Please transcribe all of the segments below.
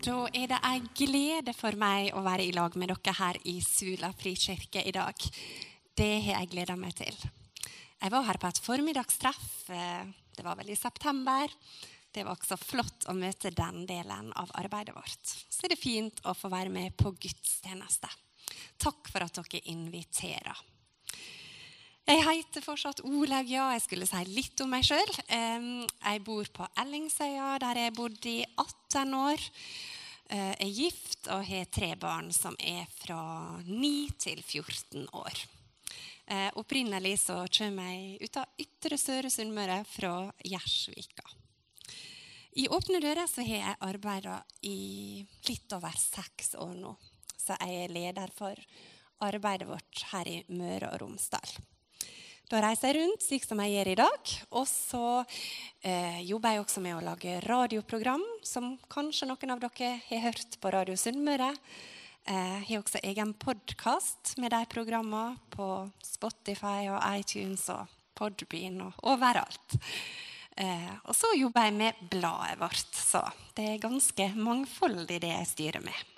da er det ei glede for meg å være i lag med dere her i Sula frikirke i dag. Det har jeg gleda meg til. Jeg var her på et formiddagstreff. eh, Det var vel i september. Det var også flott å møte den delen av arbeidet vårt. Så er det fint å få være med på gudstjeneste. Takk for at dere inviterer. Jeg heter fortsatt Olaug, ja. Jeg skulle si litt om meg sjøl. Jeg bor på Ellingsøya, der jeg bodd i 18 år. Jeg er gift og har tre barn som er fra 9 til 14 år. Eh, opprinnelig så kommer jeg ut av ytre Søre Sunnmøre, fra Gjersvika. I Åpne dører så har jeg arbeida i litt over seks år nå. Så jeg er leder for arbeidet vårt her i Møre og Romsdal. Da reiser jeg rundt, slik som jeg gjør i dag. Og så eh, jobber jeg også med å lage radioprogram, som kanskje noen av dere har hørt på Radio Sunnmøre. Jeg har også egen podkast med de programmene på Spotify og iTunes og Podbean og overalt. Eh, og så jobber jeg med bladet vårt, så det er ganske mangfoldig det jeg styrer med.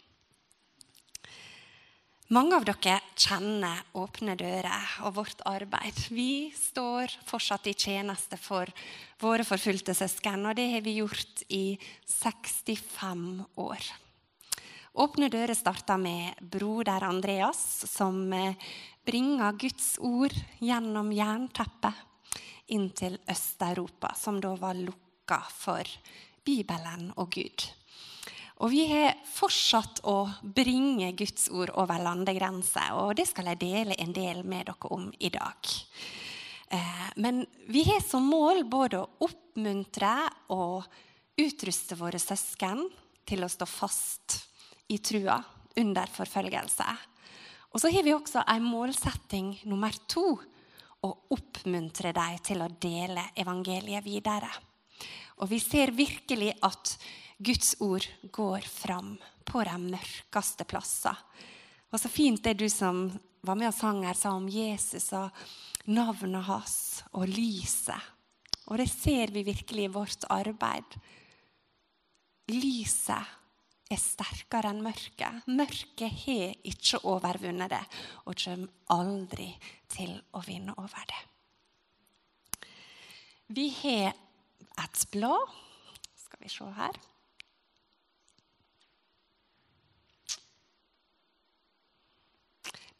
Mange av dere kjenner Åpne dører og vårt arbeid. Vi står fortsatt i tjeneste for våre forfulgte søsken, og det har vi gjort i 65 år. Åpne dører starta med broder Andreas, som bringer Guds ord gjennom jernteppet inn til Øst-Europa, som da var lukka for Bibelen og Gud. Og vi har fortsatt å bringe Guds ord over landegrenser, og det skal jeg dele en del med dere om i dag. Men vi har som mål både å oppmuntre og utruste våre søsken til å stå fast i trua under forfølgelse. Og så har vi også en målsetting nummer to å oppmuntre dem til å dele evangeliet videre. Og vi ser virkelig at Guds ord går fram på de mørkeste plasser. Og så fint det du som var med og sang her, sa om Jesus og navnet hans og lyset. Og det ser vi virkelig i vårt arbeid. Lyset er sterkere enn mørket. Mørket har ikke overvunnet det og kommer aldri til å vinne over det. Vi har et blad. Skal vi se her.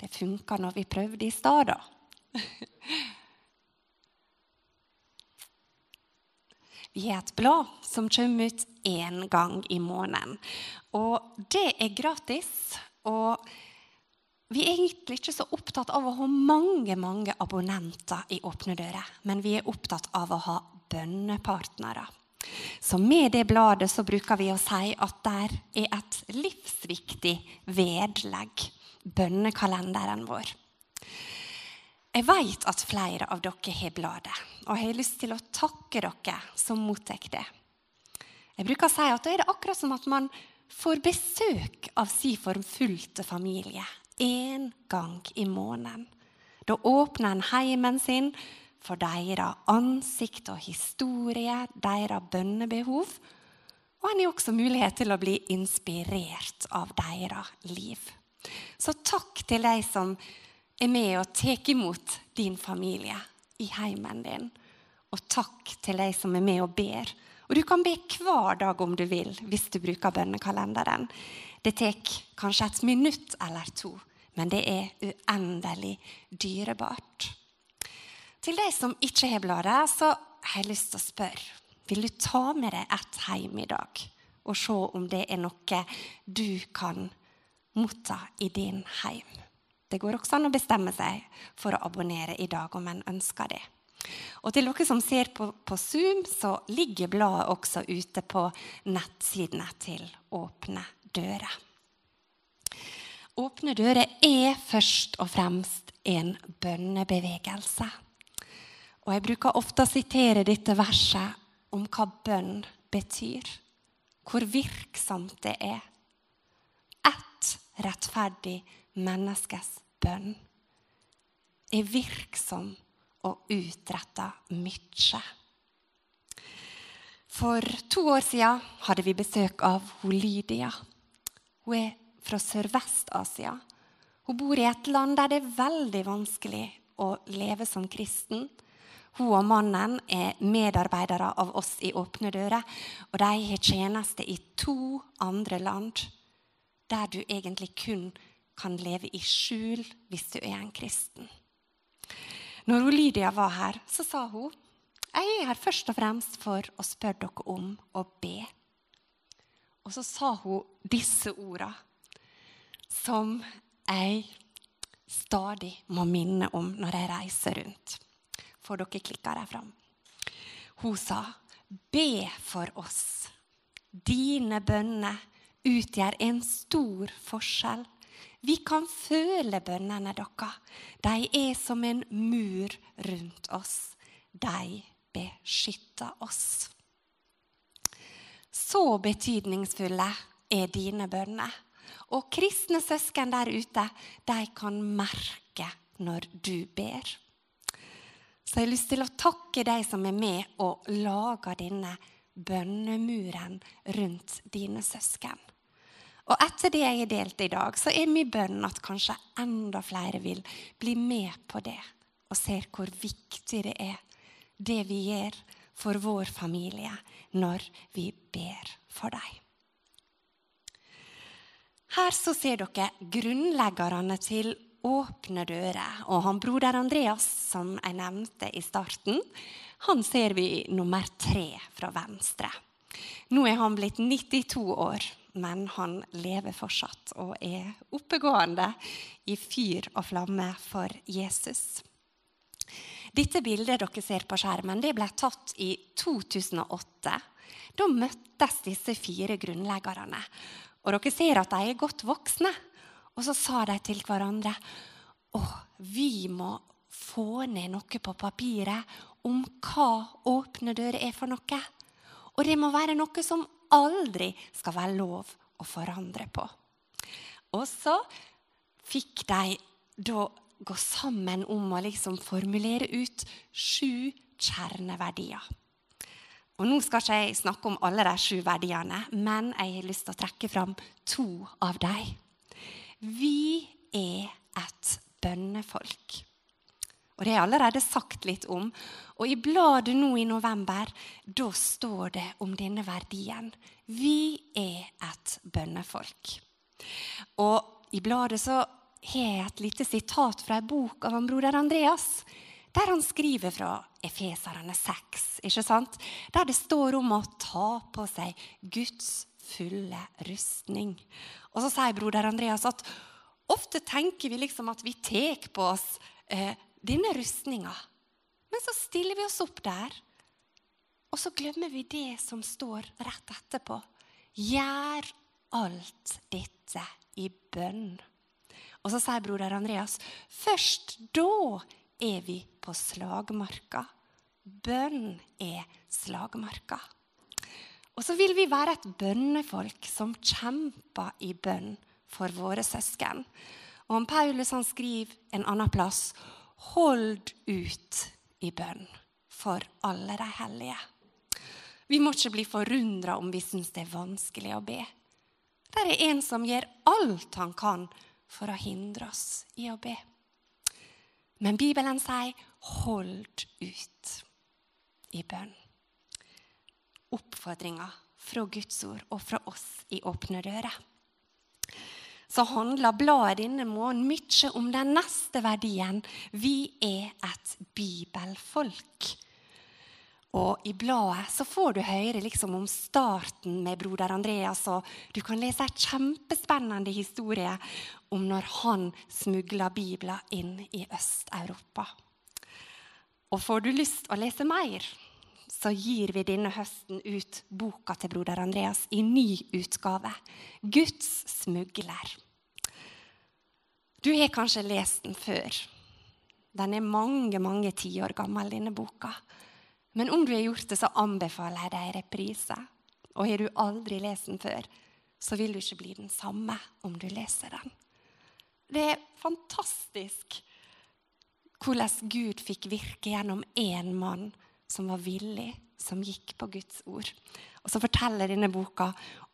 Det funka når vi prøvde i stad, da. Vi har et blad som kommer ut én gang i måneden. Og det er gratis. Og vi er egentlig ikke så opptatt av å ha mange mange abonnenter i Åpne dører, men vi er opptatt av å ha bønnepartnere. Så med det bladet så bruker vi å si at der er et livsviktig vedlegg. Bønnekalenderen vår. Jeg vet at flere av dere har bladet, og jeg har lyst til å takke dere som mottar det. Jeg bruker å si at da er det akkurat som at man får besøk av sin formfulgte familie én gang i måneden. Da åpner en heimen sin for deres ansikt og historie, deres bønnebehov. Og en har også mulighet til å bli inspirert av deres liv. Så takk til de som er med og tar imot din familie i heimen din. Og takk til de som er med og ber. Og du kan be hver dag om du vil hvis du bruker bønnekalenderen. Det tar kanskje et minutt eller to, men det er uendelig dyrebart. Til de som ikke har bladet, så har jeg lyst til å spørre vil du ta med deg et hjem i dag og se om det er noe du kan motta i din heim. Det går også an å bestemme seg for å abonnere i dag om en ønsker det. Og til dere som ser på, på Zoom, så ligger bladet også ute på nettsidene til Åpne dører. Åpne dører er først og fremst en bønnebevegelse. Og Jeg bruker ofte å sitere dette verset om hva bønn betyr. Hvor virksomt det er. Ett rettferdig menneskes bønn er virksom og utretter mye. For to år siden hadde vi besøk av Lydia. Hun er fra Sørvest-Asia. Hun bor i et land der det er veldig vanskelig å leve som kristen. Hun og mannen er medarbeidere av oss i Åpne dører, og de har tjeneste i to andre land der du egentlig kun kan leve i skjul hvis du er en kristen. Når Lydia var her, så sa hun jeg er her først og fremst for å spørre dere om å be. Og så sa hun disse ordene som jeg stadig må minne om når jeg reiser rundt. For dere klikker der fram. Hun sa, 'Be for oss'. Dine bønner utgjør en stor forskjell. Vi kan føle bønnene deres. De er som en mur rundt oss. De beskytter oss. Så betydningsfulle er dine bønner. Og kristne søsken der ute, de kan merke når du ber. Så jeg har lyst til å takke de som er med og lager denne bønnemuren rundt dine søsken. Og etter det jeg har delt i dag, så er min bønn at kanskje enda flere vil bli med på det og ser hvor viktig det er, det vi gjør for vår familie når vi ber for dem. Her så ser dere grunnleggerne til Åpne dører. Og han broder Andreas, som jeg nevnte i starten, han ser vi nummer tre fra venstre. Nå er han blitt 92 år, men han lever fortsatt og er oppegående i fyr og flamme for Jesus. Dette bildet dere ser på skjermen, det ble tatt i 2008. Da møttes disse fire grunnleggerne. Og dere ser at de er godt voksne. Og så sa de til hverandre å, vi må få ned noe på papiret om hva åpne dører er for noe. Og det må være noe som aldri skal være lov å forandre på. Og så fikk de da gå sammen om å liksom formulere ut sju kjerneverdier. Og Nå skal ikke jeg snakke om alle de sju verdiene, men jeg har lyst til å trekke fram to av dem. Vi er et bønnefolk. Og Det har jeg allerede sagt litt om. Og I bladet nå i november da står det om denne verdien. Vi er et bønnefolk. Og I bladet så har jeg et lite sitat fra en bok av han broder Andreas der han skriver fra Efeserne 6, ikke sant? der det står om å ta på seg Guds fulle rustning. Og så sier broder Andreas at ofte tenker vi liksom at vi tar på oss eh, denne rustninga. Men så stiller vi oss opp der, og så glemmer vi det som står rett etterpå. Gjør alt dette i bønn. Og så sier broder Andreas først da er vi på slagmarka. Bønn er slagmarka. Og så vil vi være et bønnefolk som kjemper i bønn for våre søsken. Og om Paulus han skriver en annen plass Hold ut i bønn for alle de hellige. Vi må ikke bli forundra om vi syns det er vanskelig å be. Det er en som gjør alt han kan for å hindre oss i å be. Men Bibelen sier 'hold ut' i bønn. Oppfordringa fra Guds ord og fra oss i Åpne dører. Så handler bladet denne måneden mye om den neste verdien. Vi er et bibelfolk. Og I bladet så får du høre liksom om starten med broder Andreas. og Du kan lese en kjempespennende historie om når han smugla bibler inn i Øst-Europa. Og Får du lyst å lese mer, så gir vi denne høsten ut boka til broder Andreas i ny utgave. 'Guds smugler'. Du har kanskje lest den før. Den er mange mange tiår gammel, denne boka. Men om du har gjort det, så anbefaler jeg deg reprise. Og har du aldri lest den før, så vil du ikke bli den samme om du leser den. Det er fantastisk hvordan Gud fikk virke gjennom én mann som var villig, som gikk på Guds ord. Og så forteller denne boka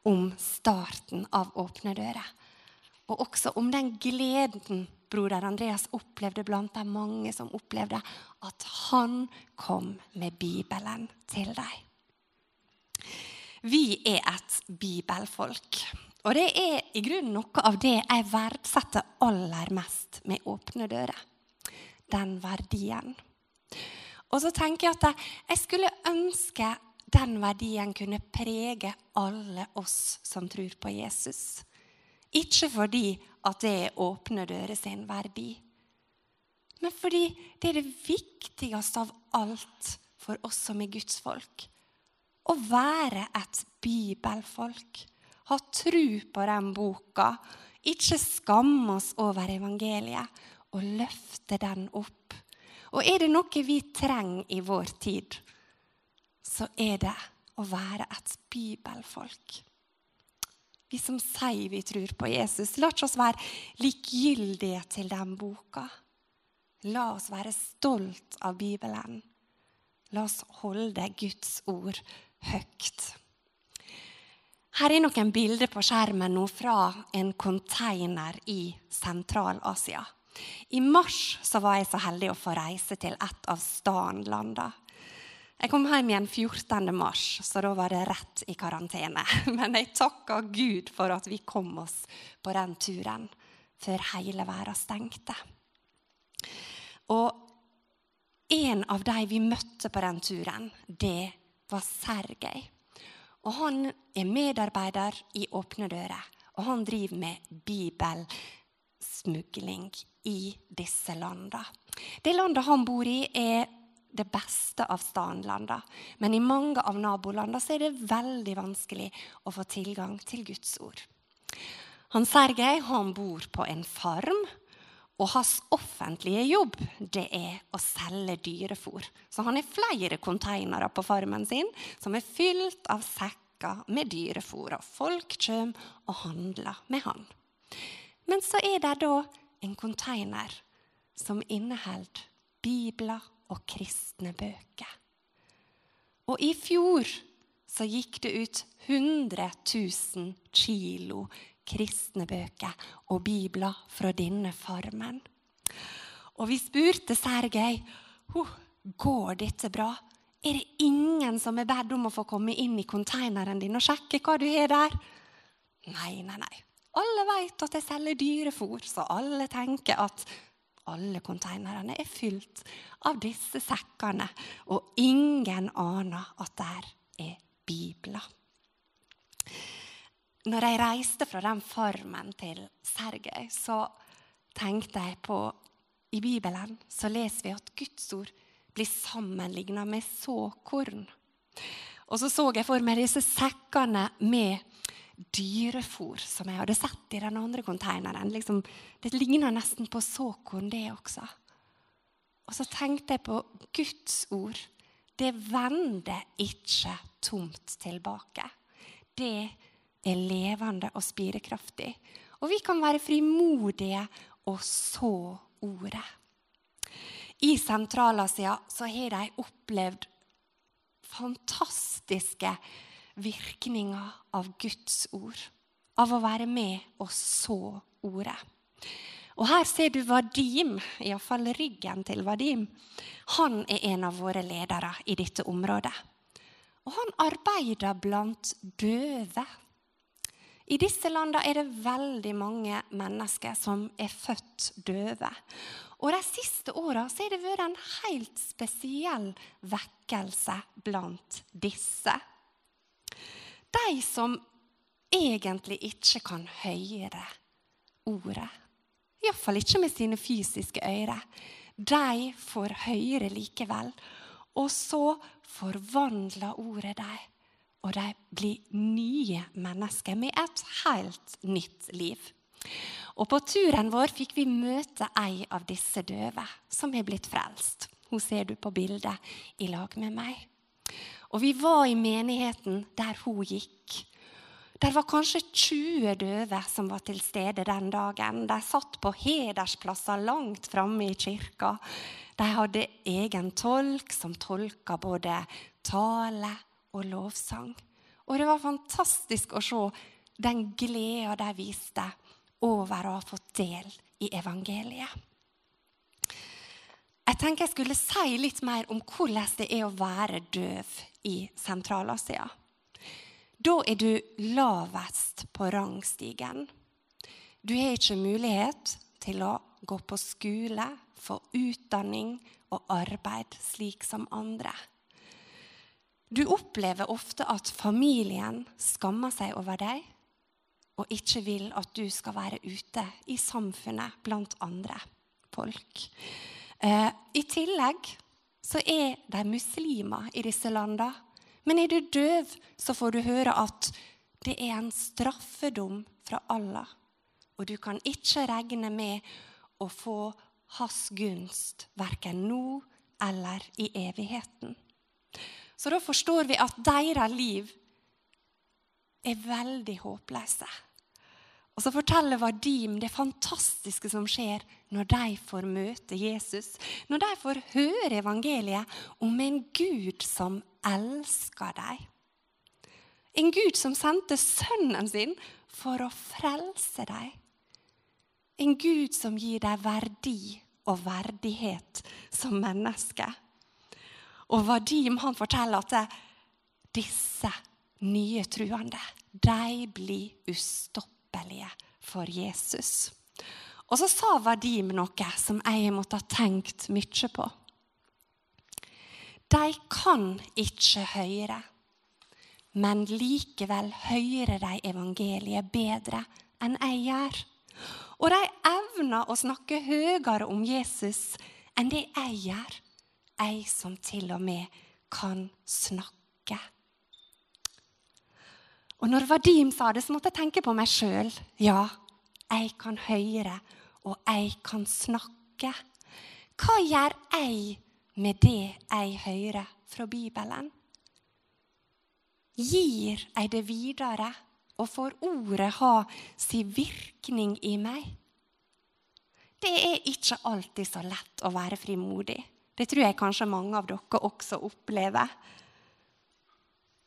om starten av Åpne dører. Og også om den gleden broder Andreas opplevde blant de mange som opplevde at han kom med Bibelen til dem. Vi er et bibelfolk. Og det er i grunnen noe av det jeg verdsetter aller mest med Åpne dører. Den verdien. Og så tenker jeg at jeg skulle ønske den verdien kunne prege alle oss som tror på Jesus. Ikke fordi at det er åpne dører sin verdi, men fordi det er det viktigste av alt for oss som er Guds folk. Å være et bibelfolk. Ha tru på den boka. Ikke skamme oss over evangeliet, og løfte den opp. Og er det noe vi trenger i vår tid, så er det å være et bibelfolk. Vi som sier vi tror på Jesus, la oss være likegyldige til den boka. La oss være stolt av Bibelen. La oss holde Guds ord høyt. Her er noen bilder på skjermen nå fra en container i Sentral-Asia. I mars så var jeg så heldig å få reise til et av stanlandene. Jeg kom hjem igjen 14. mars, så da var det rett i karantene. Men jeg takka Gud for at vi kom oss på den turen før hele verden stengte. Og en av de vi møtte på den turen, det var Sergej. Og han er medarbeider i Åpne dører, og han driver med Bibel smugling i disse landene. Det landet han bor i, er det beste av stanlandene. Men i mange av nabolandene er det veldig vanskelig å få tilgang til Guds ord. Han Sergej han bor på en farm, og hans offentlige jobb det er å selge dyrefôr. Så han har flere konteinere på farmen sin som er fylt av sekker med dyrefôr. Og folk kommer og handler med han. Men så er det da en konteiner som inneholder bibler og kristne bøker. Og i fjor så gikk det ut 100 000 kilo kristne bøker og bibler fra denne farmen. Og vi spurte Sergej går dette bra. Er det ingen som er bedt om å få komme inn i konteineren din og sjekke hva du har der? Nei, nei, nei. Alle vet at jeg selger dyrefôr, så alle tenker at alle konteinerne er fylt av disse sekkene, og ingen aner at der er bibler. Når jeg reiste fra den farmen til Sergej, så tenkte jeg på I Bibelen så leser vi at Guds ord blir sammenligna med såkorn. Og så så jeg for meg disse sekkene med dyrefôr som jeg hadde sett i den andre konteineren. Liksom, det ligner nesten på såkorn, det også. Og så tenkte jeg på Guds ord. Det vender ikke tomt tilbake. Det er levende og spirekraftig. Og vi kan være frimodige og så ordet. I Sentral-Asia har de opplevd fantastiske virkninger av Guds ord. Av å være med og så ordet. Og Her ser du Vadim, iallfall ryggen til Vadim. Han er en av våre ledere i dette området. Og han arbeider blant døve. I disse landene er det veldig mange mennesker som er født døve. Og De siste åra har det vært en helt spesiell vekkelse blant disse. De som egentlig ikke kan høre ordet, iallfall ikke med sine fysiske ører, de får høre likevel. Og så forvandler ordet dem, og de blir nye mennesker med et helt nytt liv. Og På turen vår fikk vi møte ei av disse døve som er blitt frelst. Hun ser du på bildet i lag med meg. Og Vi var i menigheten der hun gikk. Det var kanskje 20 døve som var til stede den dagen. De satt på hedersplasser langt framme i kirka. De hadde egen tolk som tolka både tale og lovsang. Og det var fantastisk å se den gleda de viste over å ha fått del i evangeliet. Jeg tenker jeg skulle si litt mer om hvordan det er å være døv i Sentral-Asia. Da er du lavest på rangstigen. Du har ikke mulighet til å gå på skole, få utdanning og arbeid slik som andre. Du opplever ofte at familien skammer seg over deg og ikke vil at du skal være ute i samfunnet blant andre folk. Eh, I tillegg så er de muslimer i disse landene men er du døv, så får du høre at det er en straffedom fra Allah, og du kan ikke regne med å få hans gunst, verken nå eller i evigheten. Så da forstår vi at deres liv er veldig håpløse. Og så forteller Vadim det fantastiske som skjer når de får møte Jesus. Når de får høre evangeliet om en Gud som elsker dem. En Gud som sendte sønnen sin for å frelse dem. En Gud som gir dem verdi og verdighet som menneske. Og Vadim han forteller at disse nye truende, de blir ustoppelige ustoppelige for Jesus. Og så sa Vadim noe som jeg måtte ha tenkt mye på. De kan ikke høre, men likevel hører de evangeliet bedre enn jeg gjør. Og de evner å snakke høyere om Jesus enn det jeg gjør, jeg som til og med kan snakke. Og når Vadim sa det, så måtte jeg tenke på meg sjøl. Ja, jeg kan høre, og jeg kan snakke. Hva gjør jeg med det jeg hører fra Bibelen? Gir jeg det videre, og får ordet ha sin virkning i meg? Det er ikke alltid så lett å være frimodig. Det tror jeg kanskje mange av dere også opplever.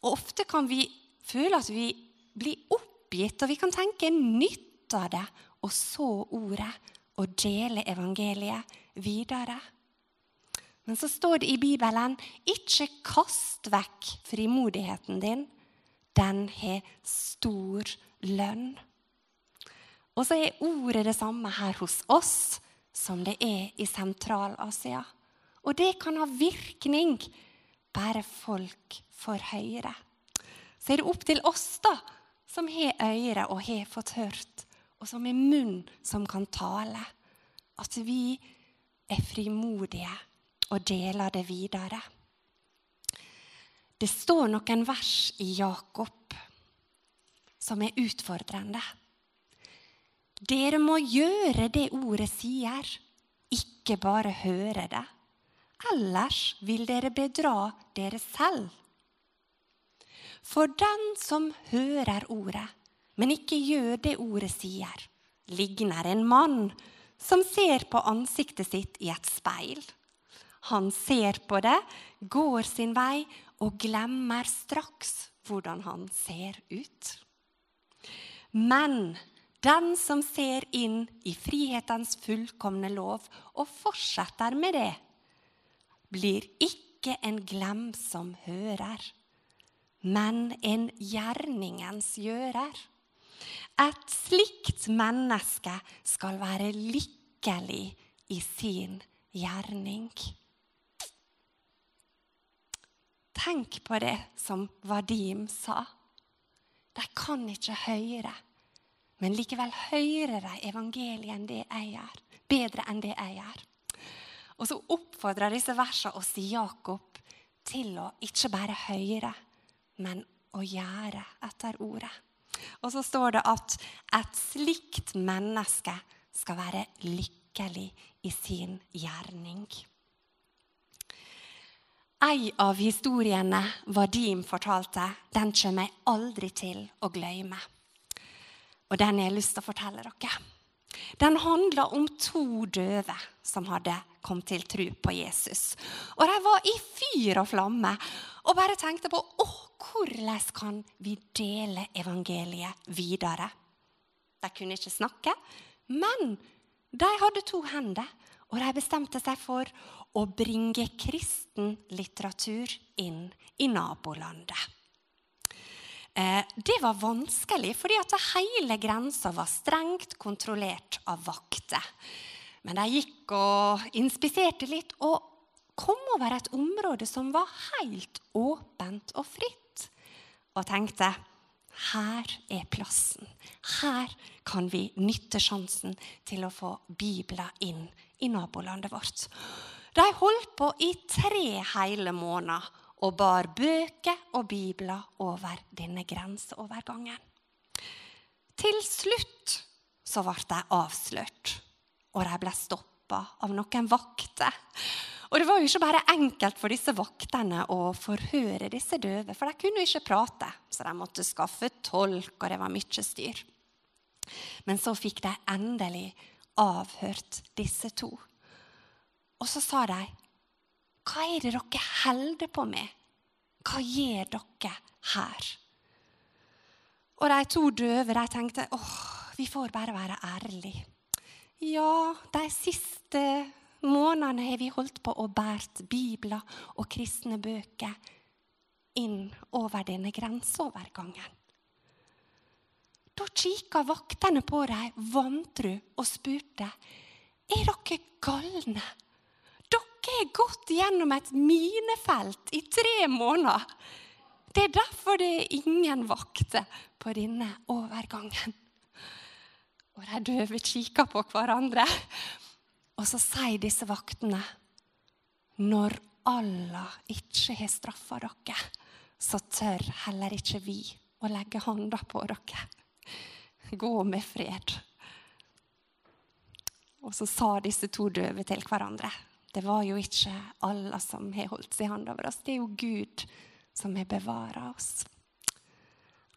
Og ofte kan vi føle at vi blir oppgitt, og vi kan tenke nytt av det å så ordet og dele evangeliet videre? Men så står det i Bibelen ikke kast vekk frimodigheten din. Den har stor lønn. Og så er ordet det samme her hos oss som det er i Sentral-Asia. Og det kan ha virkning bare folk får høre så er det opp til oss, da, som har øyre og har fått hørt, og som har munn som kan tale, at vi er frimodige og deler det videre. Det står noen vers i Jakob som er utfordrende. Dere må gjøre det ordet sier, ikke bare høre det. Ellers vil dere bedra dere selv. For den som hører ordet, men ikke gjør det ordet sier, ligner en mann som ser på ansiktet sitt i et speil. Han ser på det, går sin vei og glemmer straks hvordan han ser ut. Men den som ser inn i frihetens fullkomne lov og fortsetter med det, blir ikke en glemsom hører men en gjerningens gjører. Et slikt menneske skal være lykkelig i sin gjerning. Tenk på det som Vadim sa. De kan ikke høre, men likevel hører de evangeliet enn det jeg gjør. Bedre enn det jeg gjør. Og så oppfordrer disse versene oss i Jakob til å ikke bare høre, men å gjøre etter ordet. Og så står det at et slikt menneske skal være lykkelig i sin gjerning. En av historiene Vadim fortalte, den kommer jeg aldri til å glemme. Og den har jeg lyst til å fortelle dere. Den handla om to døve som hadde kommet til tro på Jesus. Og de var i fyr og flamme og bare tenkte på åh, hvordan kan vi dele evangeliet videre. De kunne ikke snakke, men de hadde to hender, og de bestemte seg for å bringe kristen litteratur inn i nabolandet. Eh, det var vanskelig, fordi at hele grensa var strengt kontrollert av vakter. Men de gikk og inspiserte litt og kom over et område som var helt åpent og fritt. Og tenkte her er plassen. Her kan vi nytte sjansen til å få Bibelen inn i nabolandet vårt. De holdt på i tre hele måneder og bar bøker og bibler over denne grenseovergangen. Til slutt så ble de avslørt, og de ble stoppa av noen vakter. Og det var jo ikke bare enkelt for disse vaktene å forhøre disse døve, for de kunne ikke prate, så de måtte skaffe tolk, og det var mye styr. Men så fikk de endelig avhørt disse to. Og så sa de hva er det dere holder på med? Hva gjør dere her? Og de to døve de tenkte åh, vi får bare være ærlige. Ja, de siste månedene har vi holdt på og båret bibler og kristne bøker inn over denne grenseovergangen. Da kikka vaktene på dem vantro og spurte er dere galne. Dere har gått gjennom et minefelt i tre måneder. Det er derfor det er ingen vakter på denne overgangen. Og de døve kikker på hverandre. Og så sier disse vaktene Når Allah ikke har straffa dere, så tør heller ikke vi å legge handa på dere. Gå med fred. Og så sa disse to døve til hverandre det var jo ikke alle som har holdt sin hånd over oss. Det er jo Gud som har bevara oss.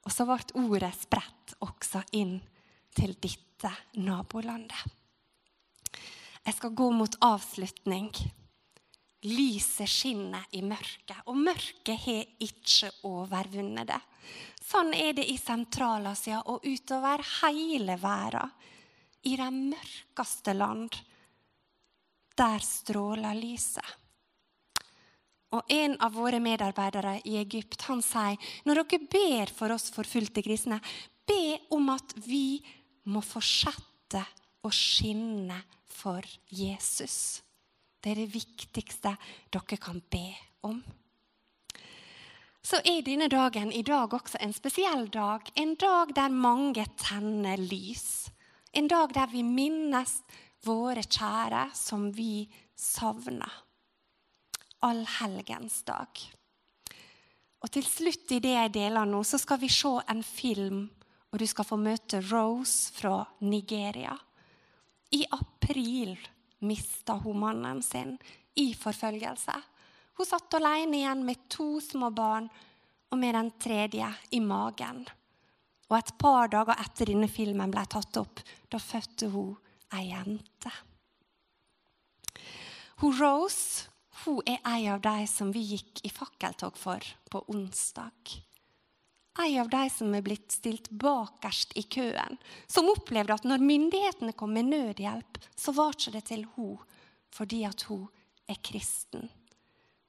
Og så ble ordet spredt også inn til dette nabolandet. Jeg skal gå mot avslutning. Lyset skinner i mørket, og mørket har ikke overvunnet det. Sånn er det i Sentral-Asia og utover hele verden. I de mørkeste land der stråler lyset. Og En av våre medarbeidere i Egypt han sier når dere ber for oss forfulgte kristne, be om at vi må fortsette å skinne for Jesus. Det er det viktigste dere kan be om. Så er denne dagen i dag også en spesiell dag. En dag der mange tenner lys. En dag der vi minnes våre kjære som vi savner. Allhelgensdag. Og til slutt i det jeg deler nå, så skal vi se en film, og du skal få møte Rose fra Nigeria. I april mista hun mannen sin i forfølgelse. Hun satt alene igjen med to små barn og med den tredje i magen. Og et par dager etter denne filmen ble tatt opp, da fødte hun ei jente. Hun Rose hun er en av de som vi gikk i fakkeltog for på onsdag. En av de som er blitt stilt bakerst i køen, som opplevde at når myndighetene kom med nødhjelp, så var ikke det til hun fordi at hun er kristen.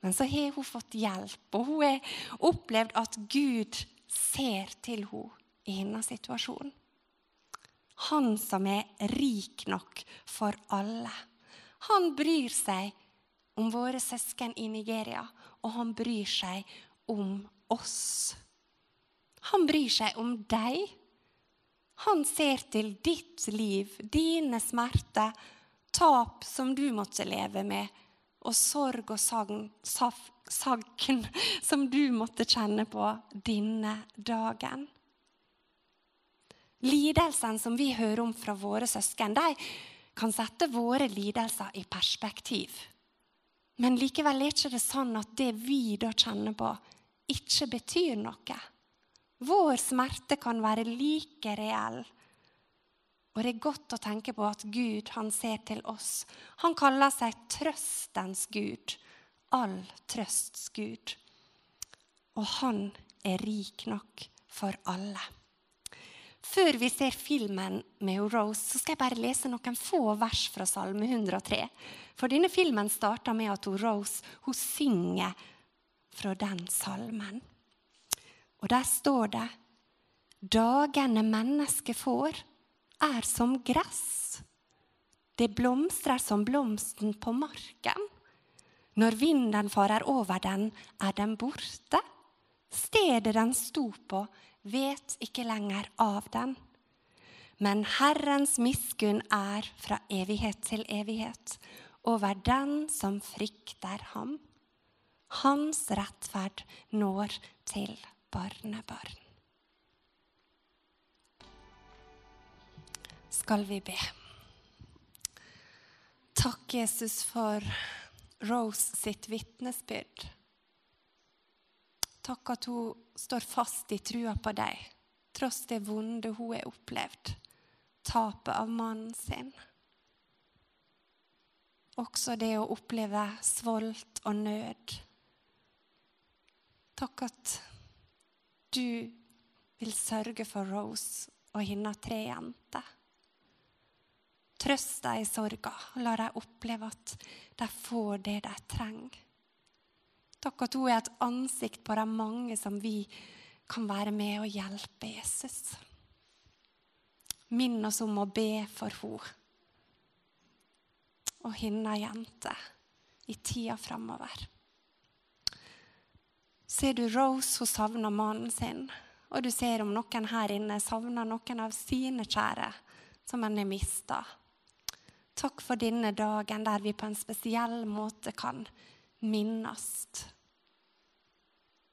Men så har hun fått hjelp, og hun har opplevd at Gud ser til henne i hennes situasjon. Han som er rik nok for alle. Han bryr seg om våre søsken i Nigeria, og han bryr seg om oss. Han bryr seg om deg. Han ser til ditt liv, dine smerter, tap som du måtte leve med, og sorg og sagn, sagn som du måtte kjenne på denne dagen. Lidelsene som vi hører om fra våre søsken, de kan sette våre lidelser i perspektiv. Men likevel er det ikke sånn at det vi da kjenner på, ikke betyr noe. Vår smerte kan være like reell. Og det er godt å tenke på at Gud han ser til oss. Han kaller seg trøstens Gud. All trøsts Gud. Og han er rik nok for alle. Før vi ser filmen med Rose, så skal jeg bare lese noen få vers fra Salme 103. For denne filmen starter med at Rose hun synger fra den salmen. Og der står det Dagene mennesket får, er som gress. Det blomstrer som blomsten på marken. Når vinden farer over den, er den borte. Stedet den sto på, vet ikke lenger av den. Men Herrens miskunn er fra evighet til evighet over den som frykter ham. Hans rettferd når til barnebarn. Skal vi be. Takk, Jesus, for Rose sitt vitnesbyrd. Takk at hun står fast i trua på deg, tross det vonde hun har opplevd. Tapet av mannen sin. Også det å oppleve svolt og nød. Takk at du vil sørge for Rose og hennes tre jenter. Trøst dem i sorga, la dem oppleve at de får det de trenger. At hun er et ansikt på de mange som vi kan være med og hjelpe Jesus. Minn oss om å be for henne og hennes jente i tida framover. Ser du Rose, hun savner mannen sin, og du ser om noen her inne savner noen av sine kjære som en har mista. Takk for denne dagen der vi på en spesiell måte kan minnes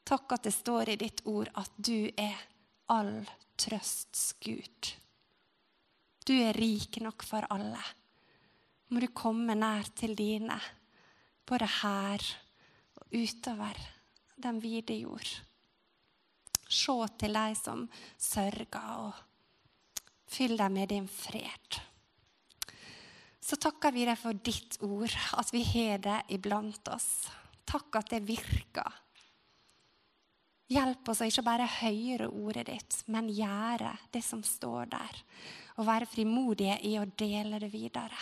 Takk at det står i ditt ord at du er all trøsts Gud. Du er rik nok for alle. Må du komme nær til dine, både her og utover den vide jord. Se til de som sørger, og fyll dem med din fred. Så takker vi deg for ditt ord, at vi har det iblant oss. Takk at det virker Hjelp oss å ikke bare høre ordet ditt, men gjøre det som står der. Og være frimodige i å dele det videre.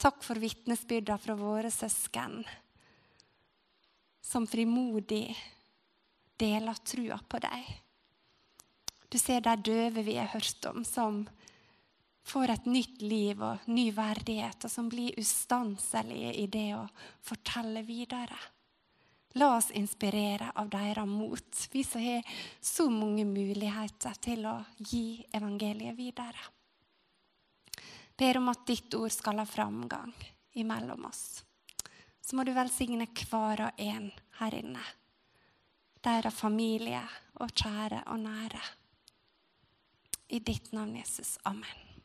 Takk for vitnesbyrda fra våre søsken, som frimodig deler trua på deg. Du ser de døve vi har hørt om, som får et nytt liv og ny verdighet, og som blir ustanselige i det å fortelle videre. La oss inspirere av deres mot, vi som har så mange muligheter til å gi evangeliet videre. Ber om at ditt ord skal ha framgang imellom oss. Så må du velsigne hver og en her inne. Deres familie og kjære og nære. I ditt navn, Jesus. Amen.